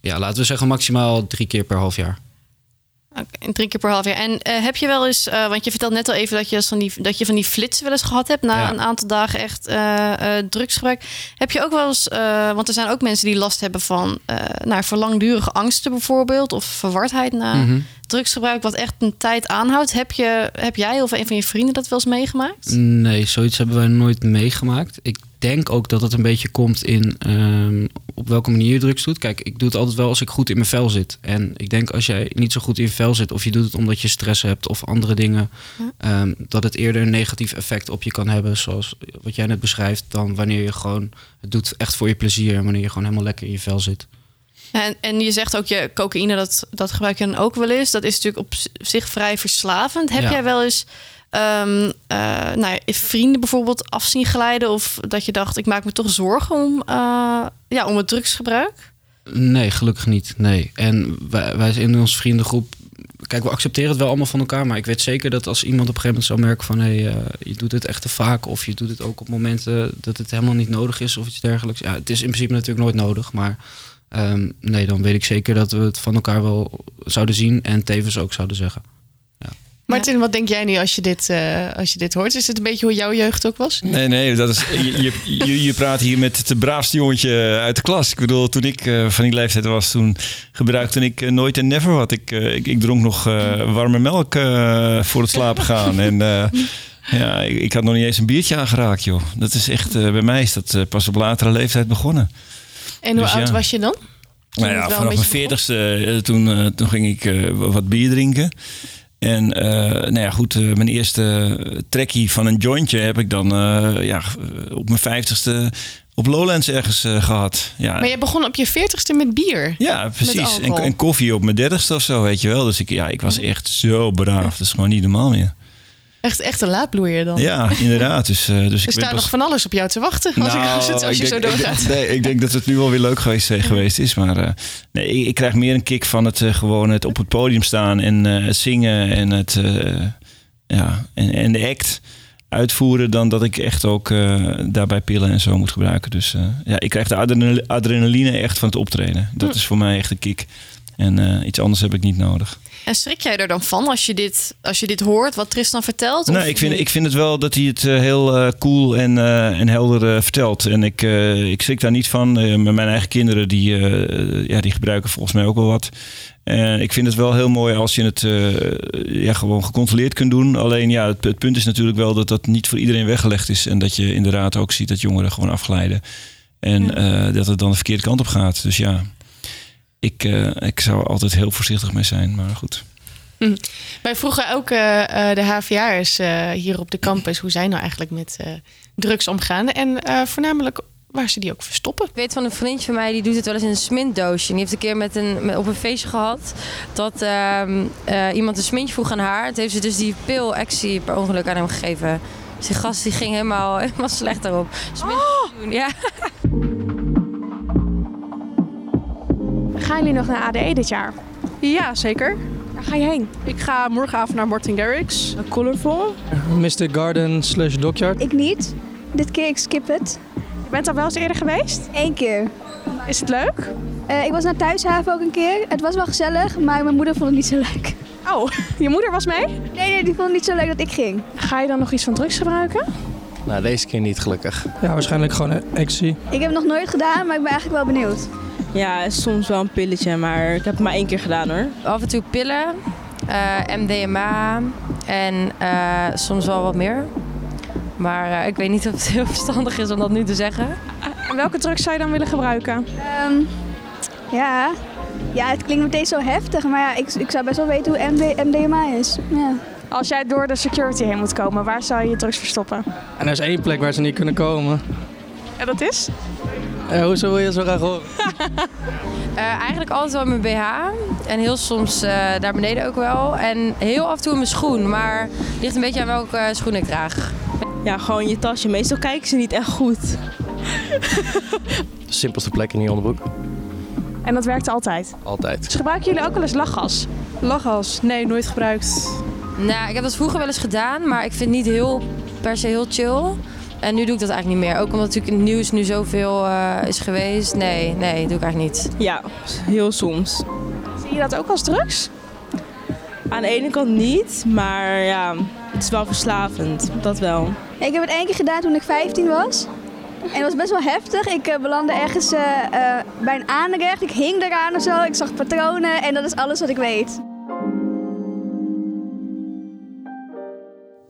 Speaker 4: ja, laten we zeggen maximaal drie keer per half jaar.
Speaker 3: En drie keer per half jaar. En eh, heb je wel eens, eh, want je vertelt net al even dat je, van die, dat je van die flitsen wel eens gehad hebt na
Speaker 4: Ja.
Speaker 3: een aantal dagen echt eh, drugsgebruik. Heb je ook wel eens, want er zijn ook mensen die last hebben van nou, voor langdurige angsten bijvoorbeeld, of verwardheid na
Speaker 4: Mhm.
Speaker 3: drugsgebruik, wat echt een tijd aanhoudt. Heb, je, heb jij of een van je vrienden dat wel eens meegemaakt?
Speaker 4: Nee, zoiets hebben wij nooit meegemaakt. Ik denk ook dat het een beetje komt in ehm, op welke manier je drugs doet. Kijk, ik doe het altijd wel als ik goed in mijn vel zit. En ik denk als jij niet zo goed in je vel zit, of je doet het omdat je stress hebt of andere dingen,
Speaker 3: Ja.
Speaker 4: ehm, dat het eerder een negatief effect op je kan hebben, zoals wat jij net beschrijft, dan wanneer je gewoon het doet echt voor je plezier en wanneer je gewoon helemaal lekker in je vel zit.
Speaker 3: En, en je zegt ook, je cocaïne, dat, dat gebruik je dan ook wel eens. Dat is natuurlijk op zich vrij verslavend. Heb
Speaker 4: Ja.
Speaker 3: jij wel eens eh, nou, vrienden bijvoorbeeld af zien glijden? Of dat je dacht, ik maak me toch zorgen om, eh, ja, om het drugsgebruik?
Speaker 4: Nee, gelukkig niet. Nee. En wij, wij in onze vriendengroep. Kijk, we accepteren het wel allemaal van elkaar. Maar ik weet zeker dat als iemand op een gegeven moment zou merken van hé, hey, eh, je doet het echt te vaak. Of je doet het ook op momenten dat het helemaal niet nodig is of iets dergelijks. Ja, het is in principe natuurlijk nooit nodig. Maar ehm, nee, dan weet ik zeker dat we het van elkaar wel zouden zien. En tevens ook zouden zeggen.
Speaker 1: Martin, wat denk jij nu als je, dit, eh, als je dit hoort? Is het een beetje hoe jouw jeugd ook was?
Speaker 5: Nee, nee, dat is, je, je, je, praat hier met het braafste jongetje uit de klas. Ik bedoel, toen ik eh, van die leeftijd was, toen gebruikte ik eh, nooit en never wat. Ik, ik, ik dronk nog eh, warme melk eh, voor het slapen gaan. En eh, ja, ik, ik had nog niet eens een biertje aangeraakt, joh. Dat is echt, eh, bij mij is dat eh, pas op latere leeftijd begonnen.
Speaker 1: En hoe
Speaker 5: Dus
Speaker 1: oud
Speaker 5: ja.
Speaker 1: was je dan? Toen
Speaker 5: Nou ja, vanaf mijn veertigste, toen, toen ging ik eh, wat bier drinken. En eh, nou ja, goed, eh, mijn eerste trekkie van een jointje heb ik dan eh, ja, op mijn vijftigste op Lowlands ergens eh, gehad. Ja,
Speaker 1: Maar je begon op je veertigste met bier.
Speaker 5: ja precies. En koffie op mijn dertigste of zo, weet je wel. Dus ik, ja, ik was echt zo braaf. Dat is gewoon niet normaal meer.
Speaker 1: Echt, echt een laadbloeier dan.
Speaker 5: Ja, inderdaad. Dus, eh, dus
Speaker 1: Er
Speaker 5: ik
Speaker 1: staat
Speaker 5: pas...
Speaker 1: nog van alles op jou te wachten als, ik, als, het, als je
Speaker 5: ik
Speaker 1: zo
Speaker 5: denk,
Speaker 1: doorgaat.
Speaker 5: Ik, denk- nee, ik denk dat het nu wel weer leuk geweest, eh, geweest is. Maar eh, nee, ik, ik krijg meer een kick van het gewoon het op het podium staan en het zingen en het ja, en, en de act uitvoeren dan dat ik echt ook daarbij pillen en zo moet gebruiken. Dus ja, ik krijg de adrenal- adrenaline echt van het optreden. Dat is voor mij echt een kick. En eh, iets anders heb ik niet nodig.
Speaker 3: En schrik jij er dan van als je dit, als je dit hoort, wat Tristan vertelt?
Speaker 5: Nee, ik vind, ik vind het wel dat hij het eh, heel eh, cool en, en helder vertelt. En ik, ik schrik daar niet van. Met mijn eigen kinderen, die, ja, die gebruiken volgens mij ook wel wat. En ik vind het wel heel mooi als je het ja, gewoon gecontroleerd kunt doen. Alleen ja, het, het punt is natuurlijk wel dat dat niet voor iedereen weggelegd is. En dat je inderdaad ook ziet dat jongeren gewoon afglijden. En dat het dan de verkeerde kant op gaat. Dus ja, ik, eh, ik zou er altijd heel voorzichtig mee zijn. Maar goed.
Speaker 1: Hm. Wij vroegen ook eh, eh, de HVA'ers eh hier op de campus hoe zij nou eigenlijk met eh, drugs omgaan. En eh, voornamelijk waar ze die ook verstoppen.
Speaker 11: Ik weet van een vriendje van mij, die doet het wel eens in een smintdoosje. En die heeft een keer met een, met, op een feestje gehad dat ehm, eh, iemand een smintje vroeg aan haar. Het heeft ze dus die pil Exie per ongeluk aan hem gegeven. Dus die gast die ging helemaal, helemaal slecht daarop. Smint doen, ja.
Speaker 12: Gaan jullie nog naar ADE dit jaar? Ja, zeker. Waar ga je heen? Ik ga morgenavond naar Martin Garrix. Colorful.
Speaker 13: Mr. Garden slash Dockyard.
Speaker 14: Ik niet. Dit keer ik skip het.
Speaker 12: Je bent al wel eens eerder geweest?
Speaker 14: Eén keer.
Speaker 12: Is het leuk?
Speaker 14: Eh, ik was naar Thuishaven ook een keer. Het was wel gezellig, maar mijn moeder vond het niet zo leuk.
Speaker 12: Oh, je moeder was mee?
Speaker 14: Nee, nee, die vond het niet zo leuk dat ik ging.
Speaker 12: Ga je dan nog iets van drugs gebruiken?
Speaker 13: Nou, deze keer niet gelukkig. Ja, waarschijnlijk gewoon een actie.
Speaker 14: Ik heb het nog nooit gedaan, maar ik ben eigenlijk wel benieuwd.
Speaker 15: Ja, soms wel een pilletje, maar ik heb het maar één keer gedaan hoor.
Speaker 11: Af en toe pillen, eh, MDMA en eh, soms wel wat meer. Maar eh, ik weet niet of het heel verstandig is om dat nu te zeggen.
Speaker 12: En welke drugs zou je dan willen gebruiken?
Speaker 14: Ehm, ja. ja, het klinkt meteen zo heftig, maar ja, ik, ik zou best wel weten hoe MD, MDMA is. Ja.
Speaker 12: Als jij door de security heen moet komen, waar zou je je drugs verstoppen?
Speaker 13: En er is één plek waar ze niet kunnen komen.
Speaker 12: En dat is?
Speaker 13: Eh, hoezo wil je zo graag horen?
Speaker 11: Eh, eigenlijk altijd wel in mijn BH. En heel soms eh, daar beneden ook wel. En heel af en toe in mijn schoen. Maar het ligt een beetje aan welke eh, schoen ik draag.
Speaker 15: Ja, gewoon je tasje. Meestal kijken ze niet echt goed.
Speaker 13: De simpelste plek in die onderbroek.
Speaker 12: En dat werkt altijd.
Speaker 13: Altijd.
Speaker 12: Dus gebruiken jullie ook wel eens lachgas?
Speaker 15: Lachgas? Nee, nooit gebruikt.
Speaker 11: Nou, ik heb dat vroeger wel eens gedaan. Maar ik vind het niet heel, per se heel chill. En nu doe ik dat eigenlijk niet meer. Ook omdat natuurlijk in het nieuws nu zoveel eh, is geweest. Nee, nee, doe ik eigenlijk niet.
Speaker 15: Ja, heel soms.
Speaker 12: Zie je dat ook als drugs?
Speaker 15: Aan de ene kant niet, maar ja, het is wel verslavend. Dat wel.
Speaker 14: Ik heb het één keer gedaan toen ik 15 was. En het was best wel heftig. Ik eh, belandde ergens eh, eh, bij een aanrecht. Ik hing eraan of zo. Ik zag patronen en dat is alles wat ik weet.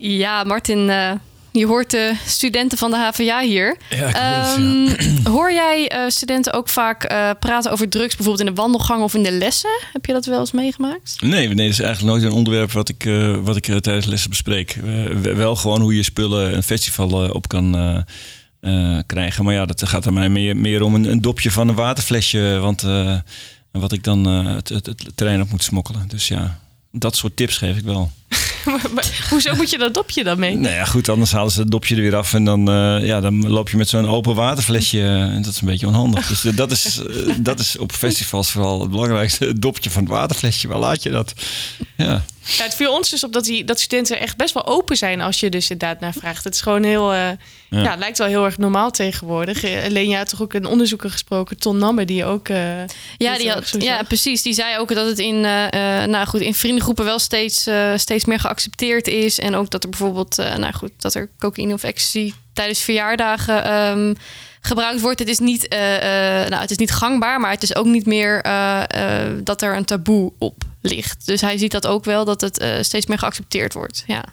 Speaker 3: Ja, Martin, eh, je hoort de studenten van de HVA hier.
Speaker 5: Ja,
Speaker 3: Ehm, Hoor jij eh, studenten ook vaak eh, praten over drugs, bijvoorbeeld in de wandelgang of in de lessen? Heb je dat wel eens meegemaakt?
Speaker 5: Nee, nee, dat is eigenlijk nooit een onderwerp wat ik, eh, wat ik tijdens lessen bespreek. Wel gewoon hoe je spullen een festival op kan krijgen. Maar ja, dat gaat er mij meer, meer om een, een dopje van een waterflesje. Want wat ik dan het, het, het terrein op moet smokkelen. Dus ja, dat soort tips geef ik wel.
Speaker 1: Maar- hoezo moet je dat dopje dan mee?
Speaker 5: Nou ja, goed, anders halen ze het dopje er weer af. En dan, eh, ja, dan loop je met zo'n open waterflesje. eh, en dat is een beetje onhandig. Dus eh, dat, is, dat is op festivals vooral het belangrijkste. Het dopje van het waterflesje. Waar laat je dat? Ja.
Speaker 1: Ja, het viel ons dus op dat, die, dat studenten echt best wel open zijn als je dus inderdaad naar vraagt. Het is gewoon heel, eh, ja. het lijkt wel heel erg normaal tegenwoordig. Eh, Lenia had toch ook een onderzoeker gesproken, Ton Namme, die ook... eh,
Speaker 3: Ja, die had, ja, precies. Die zei ook dat het in, eh, eh, nou goed, in vriendengroepen wel steeds, eh, meer geaccepteerd is. En ook dat er bijvoorbeeld, eh, nou goed, dat er cocaïne of ecstasy tijdens verjaardagen ehm, gebruikt wordt. Het is, niet, eh, eh, nou, het is niet gangbaar, maar het is ook niet meer dat er een taboe op ligt. Dus hij ziet dat ook wel, dat het steeds meer geaccepteerd wordt. Ja.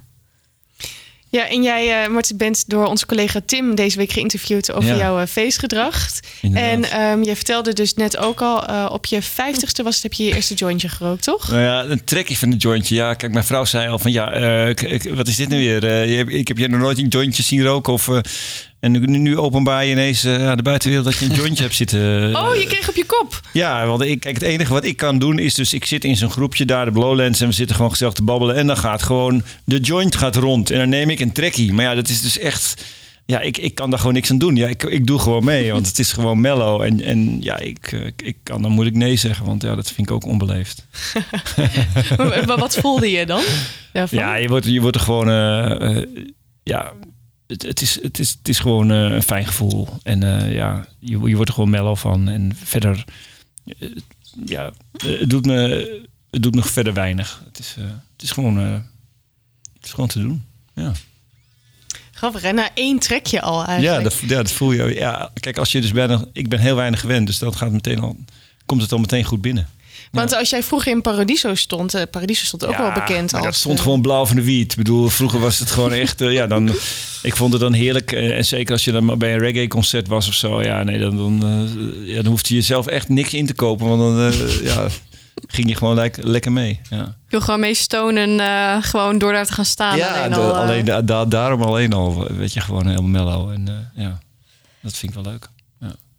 Speaker 1: Ja, en jij, Martin, bent door onze collega Tim deze week geïnterviewd over
Speaker 5: Ja.
Speaker 1: jouw eh, feestgedrag.
Speaker 5: Inderdaad.
Speaker 1: En ehm jij vertelde dus net ook al, eh, op je vijftigste was het, heb je je eerste jointje gerookt, toch?
Speaker 5: Nou ja, een trekje van een jointje. Ja, kijk, mijn vrouw zei al van ja, wat is dit nu weer? Je ik heb je nog nooit een jointje zien roken of... eh, en nu, nu openbaar je ineens eh, aan de buitenwereld dat je een jointje hebt zitten.
Speaker 1: Oh, je kreeg op je kop.
Speaker 5: Ja, want ik, kijk, het enige wat ik kan doen is dus... ik zit in zo'n groepje daar, de Blowlands... en we zitten gewoon gezellig te babbelen... en dan gaat gewoon de joint gaat rond. En dan neem ik een trekkie. Maar ja, dat is dus echt... Ja, ik, ik kan daar gewoon niks aan doen. Ja, ik, ik doe gewoon mee, want het is gewoon mellow. En, en ja, ik, eh, ik kan dan moeilijk nee zeggen... want ja, dat vind ik ook onbeleefd.
Speaker 1: maar, wat voelde je dan? daarvan?
Speaker 5: Ja, je wordt, je wordt er gewoon... eh, eh, ja, het, het, is, het, is, het is gewoon eh, een fijn gevoel. En eh, ja, je, je wordt er gewoon mellow van. En verder... eh, ja, het doet, me, het doet me verder weinig. Het is, het is, gewoon, het is gewoon te doen. Ja.
Speaker 1: Grappig, hè? Na één trekje al
Speaker 5: Ja,
Speaker 1: eigenlijk.
Speaker 5: dat, ja, dat voel je. Ja, kijk, als je dus bijna. Ik ben heel weinig gewend, dus dan gaat meteen al. Komt het al meteen goed binnen.
Speaker 1: Want als jij vroeger in Paradiso stond, eh, Paradiso stond ook wel bekend
Speaker 5: maar
Speaker 1: als...
Speaker 5: dat stond
Speaker 1: eh,
Speaker 5: gewoon blauw van de wiet. Ik bedoel, vroeger was het gewoon echt. eh, ja, dan, ik vond het dan heerlijk. eh, en zeker als je dan maar bij een reggae-concert was of zo. Ja, nee, dan, dan, eh, ja, dan hoefde je zelf echt niks in te kopen. Want dan eh, ja, ging je gewoon lek- lekker mee. Ja,
Speaker 3: Ik wil gewoon mee stonen, eh, gewoon door daar te gaan staan.
Speaker 5: ja
Speaker 3: alleen
Speaker 5: de-
Speaker 3: al,
Speaker 5: alleen da- da- daarom alleen al. Weet je, gewoon helemaal mellow. En eh, ja, dat vind ik wel leuk.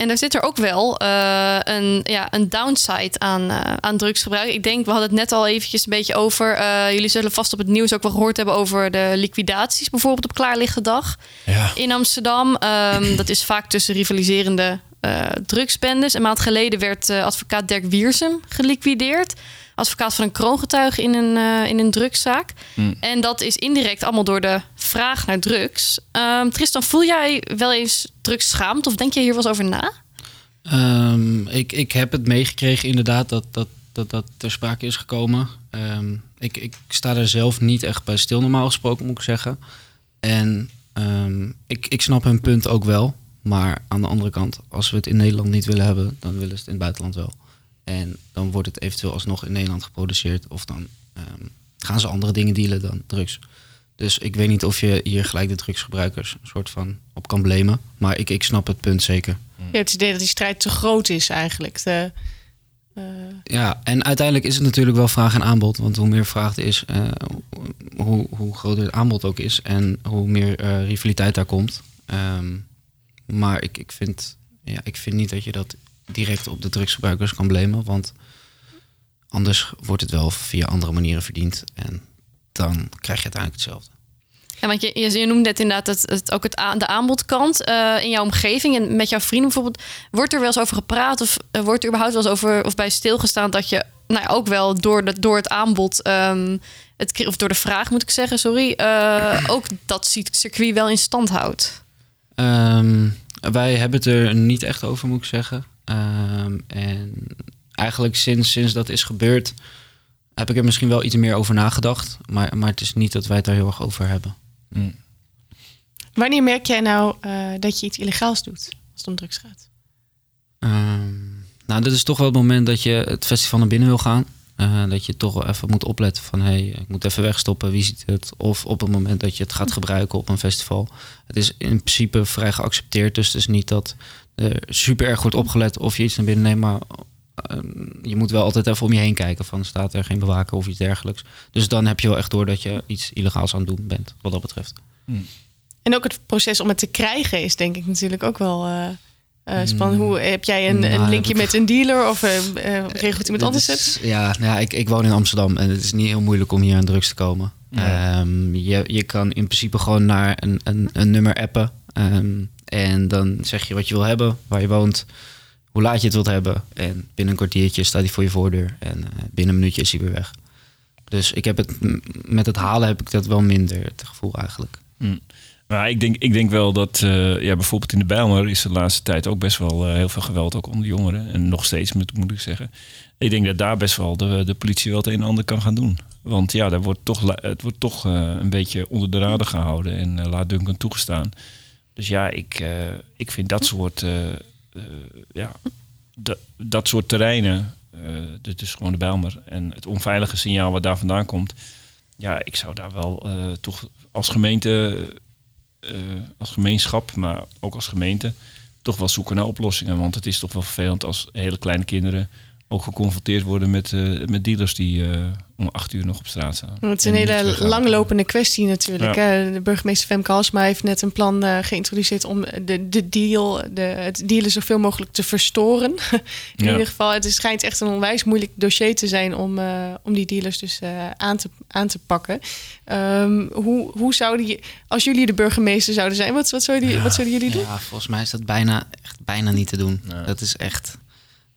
Speaker 3: En daar zit er ook wel eh, een, ja, een downside aan, eh, aan drugsgebruik. Ik denk, we hadden het net al eventjes een beetje over. eh, jullie zullen vast op het nieuws ook wel gehoord hebben over de liquidaties, bijvoorbeeld op klaarlichte dag
Speaker 5: Ja.
Speaker 3: in Amsterdam. Ehm, dat is vaak tussen rivaliserende drugsbendes. Een maand geleden werd advocaat Dirk Wiersum geliquideerd. Advocaat van een kroongetuige in een, eh, in een drugszaak.
Speaker 4: Hmm.
Speaker 3: En dat is indirect allemaal door de vraag naar drugs. Ehm, Tristan, voel jij wel eens drugsschaamd of denk je hier wel eens over na?
Speaker 4: Ehm, ik, ik heb het meegekregen inderdaad dat dat, dat, dat ter sprake is gekomen. Ehm, ik, ik sta er zelf niet echt bij stil normaal gesproken, moet ik zeggen. En ik, ik snap hun punt ook wel. Maar aan de andere kant, als we het in Nederland niet willen hebben, dan willen ze het in het buitenland wel. En dan wordt het eventueel alsnog in Nederland geproduceerd. Of dan ehm, gaan ze andere dingen dealen dan drugs. Dus ik weet niet of je hier gelijk de drugsgebruikers een soort van op kan blamen. Maar ik, ik snap het punt zeker.
Speaker 1: Je hebt het idee dat die strijd te groot is eigenlijk. De, eh,
Speaker 4: Ja, en uiteindelijk is het natuurlijk wel vraag en aanbod. Want hoe meer vraag er is, eh, hoe, hoe groter het aanbod ook is. En hoe meer eh, rivaliteit daar komt. Ehm, maar ik, ik, vind, ja, ik vind niet dat je dat direct op de drugsgebruikers kan blamen. Want anders wordt het wel via andere manieren verdiend. En dan krijg je uiteindelijk hetzelfde.
Speaker 3: Ja, want je, je, je noemde net inderdaad het, het, ook het aan, de aanbodkant eh, in jouw omgeving en met jouw vrienden bijvoorbeeld. Wordt er wel eens over gepraat of eh, wordt er überhaupt wel eens over of bij stilgestaan dat je nou ja, ook wel door, de, door het aanbod, ehm, het, of door de vraag moet ik zeggen, sorry, eh, ook dat circuit wel in stand houdt?
Speaker 4: Ehm, wij hebben het er niet echt over, moet ik zeggen. Ehm, en eigenlijk sinds, sinds dat is gebeurd, heb ik er misschien wel iets meer over nagedacht. Maar, maar het is niet dat wij het daar heel erg over hebben.
Speaker 1: wanneer merk jij nou eh, dat je iets illegaals doet als het om drugs gaat?
Speaker 4: Ehm, nou, dit is toch wel het moment dat je het festival naar binnen wil gaan. Eh, dat je toch wel even moet opletten van... hé, hey, ik moet even wegstoppen, wie ziet het? Of op het moment dat je het gaat gebruiken op een festival. Het is in principe vrij geaccepteerd. Dus het is niet dat super erg wordt opgelet of je iets naar binnen neemt. Maar eh, je moet wel altijd even om je heen kijken van... staat er geen bewaker of iets dergelijks. Dus dan heb je wel echt door dat je iets illegaals aan het doen bent, wat dat betreft.
Speaker 1: En ook het proces om het te krijgen is denk ik natuurlijk ook wel eh eh, spannend.
Speaker 4: Mm.
Speaker 1: Hoe, heb jij een,
Speaker 4: Nou,
Speaker 1: een linkje
Speaker 4: ik-
Speaker 1: met een dealer of eh, eh, regelt iemand
Speaker 4: Dit
Speaker 1: anders het?
Speaker 4: Ja, nou ja ik, ik woon in Amsterdam en het is niet heel moeilijk om hier aan drugs te komen.
Speaker 1: Ja.
Speaker 4: Ehm, je, je kan in principe gewoon naar een, een, een nummer appen. ehm, en dan zeg je wat je wil hebben, waar je woont, hoe laat je het wilt hebben. En binnen een kwartiertje staat hij voor je voordeur. En eh, binnen een minuutje is hij weer weg. Dus ik heb het, met het halen heb ik dat wel minder, het gevoel eigenlijk.
Speaker 5: Hm. Maar ik denk, ik denk wel dat, eh, ja, bijvoorbeeld in de Bijlmer is de laatste tijd ook best wel eh, heel veel geweld, ook onder jongeren. En nog steeds, moet, moet ik zeggen. Ik denk dat daar best wel de, de politie wel het een en ander kan gaan doen. Want ja, daar wordt toch, het wordt toch een beetje onder de radar gehouden en laat Duncan toegestaan. Dus ja, ik, eh, ik vind dat soort, eh, eh, ja, dat, soort terreinen, dit is gewoon de Bijlmer. En het onveilige signaal wat daar vandaan komt. Ja, ik zou daar wel toch als gemeente als gemeenschap, maar ook als gemeente, toch wel zoeken naar oplossingen. Want het is toch wel vervelend als hele kleine kinderen ook geconfronteerd worden met, eh, met dealers die eh, om acht uur nog op straat staan.
Speaker 1: Het is
Speaker 5: En
Speaker 1: een hele langlopende kwestie natuurlijk.
Speaker 5: Ja.
Speaker 1: De burgemeester Femke Halsma heeft net een plan eh, geïntroduceerd om de, de deal, de, het dealen zoveel mogelijk te verstoren. In
Speaker 5: Ja.
Speaker 1: ieder geval, het is- schijnt echt een onwijs moeilijk dossier te zijn om, eh, om die dealers dus eh, aan, te, aan te pakken. Ehm, hoe, hoe zouden je, als jullie de burgemeester zouden zijn, wat, wat, zouden, jullie- wat zouden jullie doen?
Speaker 4: Ja, volgens mij is dat bijna, echt bijna niet te doen. Dat is echt...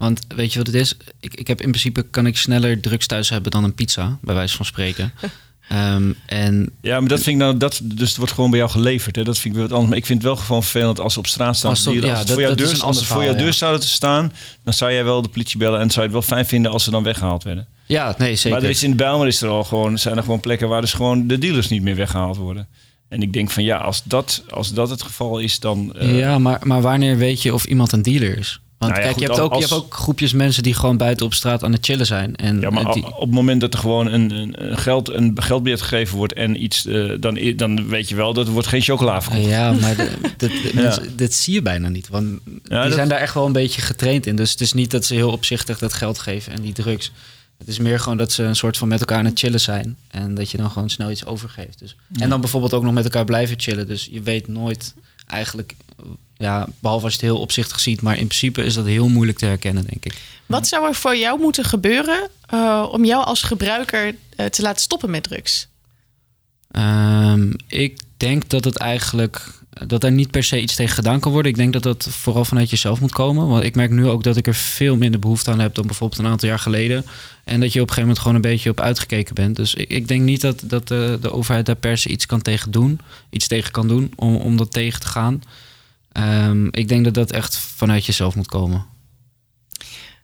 Speaker 4: Want weet je wat het is? Ik, ik heb in principe kan ik sneller drugs thuis hebben dan een pizza, bij wijze van spreken. Ehm, en
Speaker 5: Ja, maar dat vind ik nou, dat, dus het wordt gewoon bij jou geleverd. Hè? Dat vind ik wel wat anders. Maar ik vind het wel gewoon vervelend als ze op straat staan.
Speaker 4: Als op- ja, dat-
Speaker 5: voor jouw deur, als ze voor jouw deur
Speaker 4: ja.
Speaker 5: zouden te staan, dan zou jij wel de politie bellen en zou je het wel fijn vinden als ze dan weggehaald werden.
Speaker 4: Ja, nee, zeker.
Speaker 5: Maar er is in Bijlmer is er al gewoon, zijn er gewoon plekken waar dus gewoon de dealers niet meer weggehaald worden. En ik denk van ja, als dat, als dat het geval is, dan. eh,
Speaker 4: ja, maar, maar wanneer weet je of iemand een dealer is? Want
Speaker 5: Nou ja,
Speaker 4: kijk,
Speaker 5: goed,
Speaker 4: je, hebt ook,
Speaker 5: als-
Speaker 4: je hebt ook groepjes mensen die gewoon buiten op straat aan het chillen zijn. En
Speaker 5: Ja, maar
Speaker 4: eh, die,
Speaker 5: op het moment dat er gewoon een, een, geld, een gegeven wordt en iets, eh, dan, dan weet je wel dat er wordt geen chocola verkocht.
Speaker 4: Ja, maar de- dat,
Speaker 5: Ja.
Speaker 4: mensen- dat zie je bijna niet. Want die
Speaker 5: dat-
Speaker 4: zijn daar echt wel een beetje getraind in. Dus het is niet dat ze heel opzichtig dat geld geven en die drugs. Het is meer gewoon dat ze een soort van met elkaar aan het chillen zijn. En dat je dan gewoon snel iets overgeeft. Dus. En dan bijvoorbeeld ook nog met elkaar blijven chillen. Dus je weet nooit eigenlijk, ja, behalve als je het heel opzichtig ziet. Maar in principe is dat heel moeilijk te herkennen, denk ik.
Speaker 1: Wat zou er voor jou moeten gebeuren eh, om jou als gebruiker eh, te laten stoppen met drugs?
Speaker 4: Ehm, ik denk dat het eigenlijk dat er niet per se iets tegen gedaan kan worden. Ik denk dat dat vooral vanuit jezelf moet komen. Want ik merk nu ook dat ik er veel minder behoefte aan heb dan bijvoorbeeld een aantal jaar geleden. En dat je op een gegeven moment gewoon een beetje op uitgekeken bent. Dus ik, ik denk niet dat, dat de, de overheid daar per se iets kan tegen doen. Iets tegen kan doen om, om dat tegen te gaan. Ehm, ik denk dat dat echt vanuit jezelf moet komen.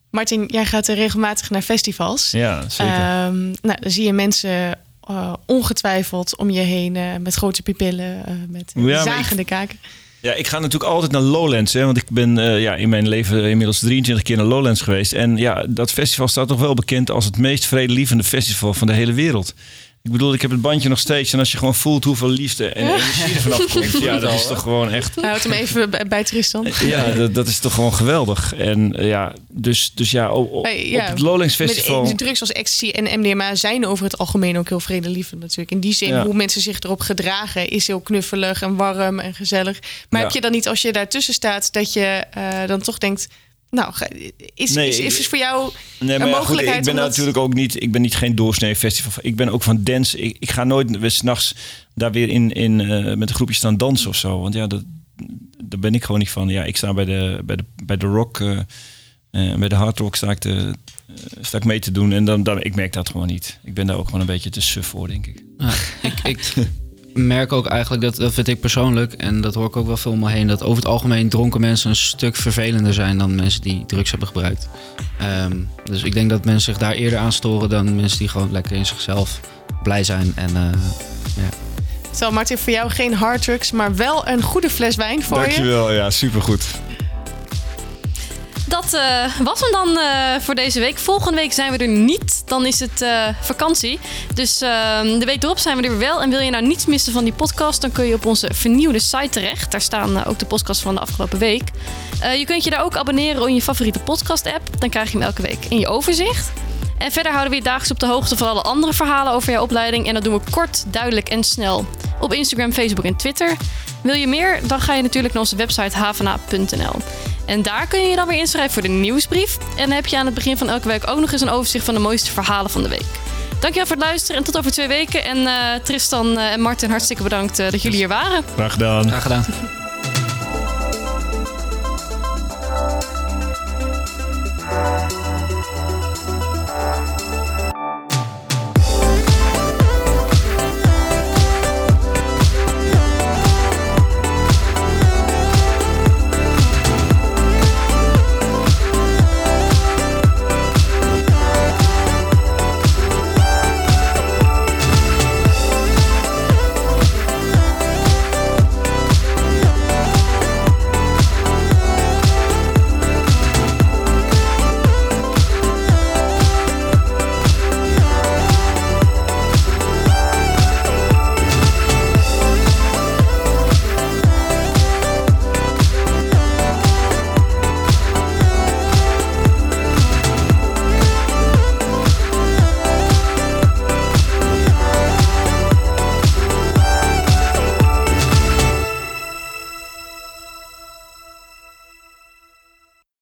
Speaker 1: Martin, jij gaat er regelmatig naar festivals.
Speaker 5: Ja, zeker.
Speaker 1: Ehm, nou, dan zie je mensen eh, ongetwijfeld om je heen eh, met grote pupillen, eh, met
Speaker 5: Ja,
Speaker 1: zagende kaken.
Speaker 5: Ja, ik ga natuurlijk altijd naar Lowlands. Hè, want ik ben eh, ja, in mijn leven inmiddels 23 keer naar Lowlands geweest. En ja, dat festival staat toch wel bekend als het meest vredelievende festival van de hele wereld. Ik bedoel, ik heb het bandje nog steeds. En als je gewoon voelt hoeveel liefde en energie er vanaf komt. Ja, dat is toch gewoon echt...
Speaker 1: Hij houdt hem even bij, Tristan.
Speaker 5: Ja, dat, dat is toch gewoon geweldig. En eh, ja, dus, dus ja, op, op, het Lowlands
Speaker 1: met-
Speaker 5: Festival...
Speaker 1: de drugs als ecstasy en MDMA zijn over het algemeen ook heel vredelievend natuurlijk. In die zin,
Speaker 5: Ja.
Speaker 1: hoe mensen zich erop gedragen is heel knuffelig en warm en gezellig. Maar
Speaker 5: Ja.
Speaker 1: heb je dan niet, als je daartussen staat, dat je eh, dan toch denkt... Nou, is,
Speaker 5: Nee,
Speaker 1: is, is, voor jou
Speaker 5: Nee,
Speaker 1: een
Speaker 5: maar ja, goed,
Speaker 1: mogelijkheid
Speaker 5: ik ben natuurlijk ook niet, ik ben niet geen doorsnee festival. Ik ben ook van dance. Ik, ik ga nooit weer s'nachts daar weer in, in eh, met een groepje staan dansen of zo. Want ja, dat, daar ben ik gewoon niet van. Ja, ik sta bij de, bij de, bij de rock, eh, eh, bij de hard rock sta ik, te, eh, sta ik mee te doen. En dan, dan, ik merk dat gewoon niet. Ik ben daar ook gewoon een beetje te suf voor, denk ik.
Speaker 4: Ik, ik merk ook eigenlijk, dat, dat vind ik persoonlijk, en dat hoor ik ook wel veel om me heen, dat over het algemeen dronken mensen een stuk vervelender zijn dan mensen die drugs hebben gebruikt. Ehm, dus ik denk dat mensen zich daar eerder aan storen dan mensen die gewoon lekker in zichzelf blij zijn. En, eh, ja.
Speaker 1: Terwijl Martin, voor jou geen hard drugs, maar wel een goede fles wijn voor je.
Speaker 5: Dankjewel, ja, supergoed.
Speaker 3: Dat eh, was hem dan eh, voor deze week. Volgende week zijn we er niet. Dan is het eh, vakantie. Dus eh, de week erop zijn we er wel. En wil je nou niets missen van die podcast... dan kun je op onze vernieuwde site terecht. Daar staan eh, ook de podcasts van de afgelopen week. Eh, je kunt je daar ook abonneren in je favoriete podcast-app. Dan krijg je hem elke week in je overzicht. En verder houden we je dagelijks op de hoogte van alle andere verhalen over jouw opleiding. En dat doen we kort, duidelijk en snel. Op Instagram, Facebook en Twitter. Wil je meer? Dan ga je natuurlijk naar onze website havana.nl. En daar kun je je dan weer inschrijven voor de nieuwsbrief. En dan heb je aan het begin van elke week ook nog eens een overzicht van de mooiste verhalen van de week. Dankjewel voor het luisteren en tot over twee weken. En eh, Tristan eh, en Martin, hartstikke bedankt eh, dat jullie hier waren.
Speaker 5: Graag gedaan.
Speaker 4: Graag gedaan.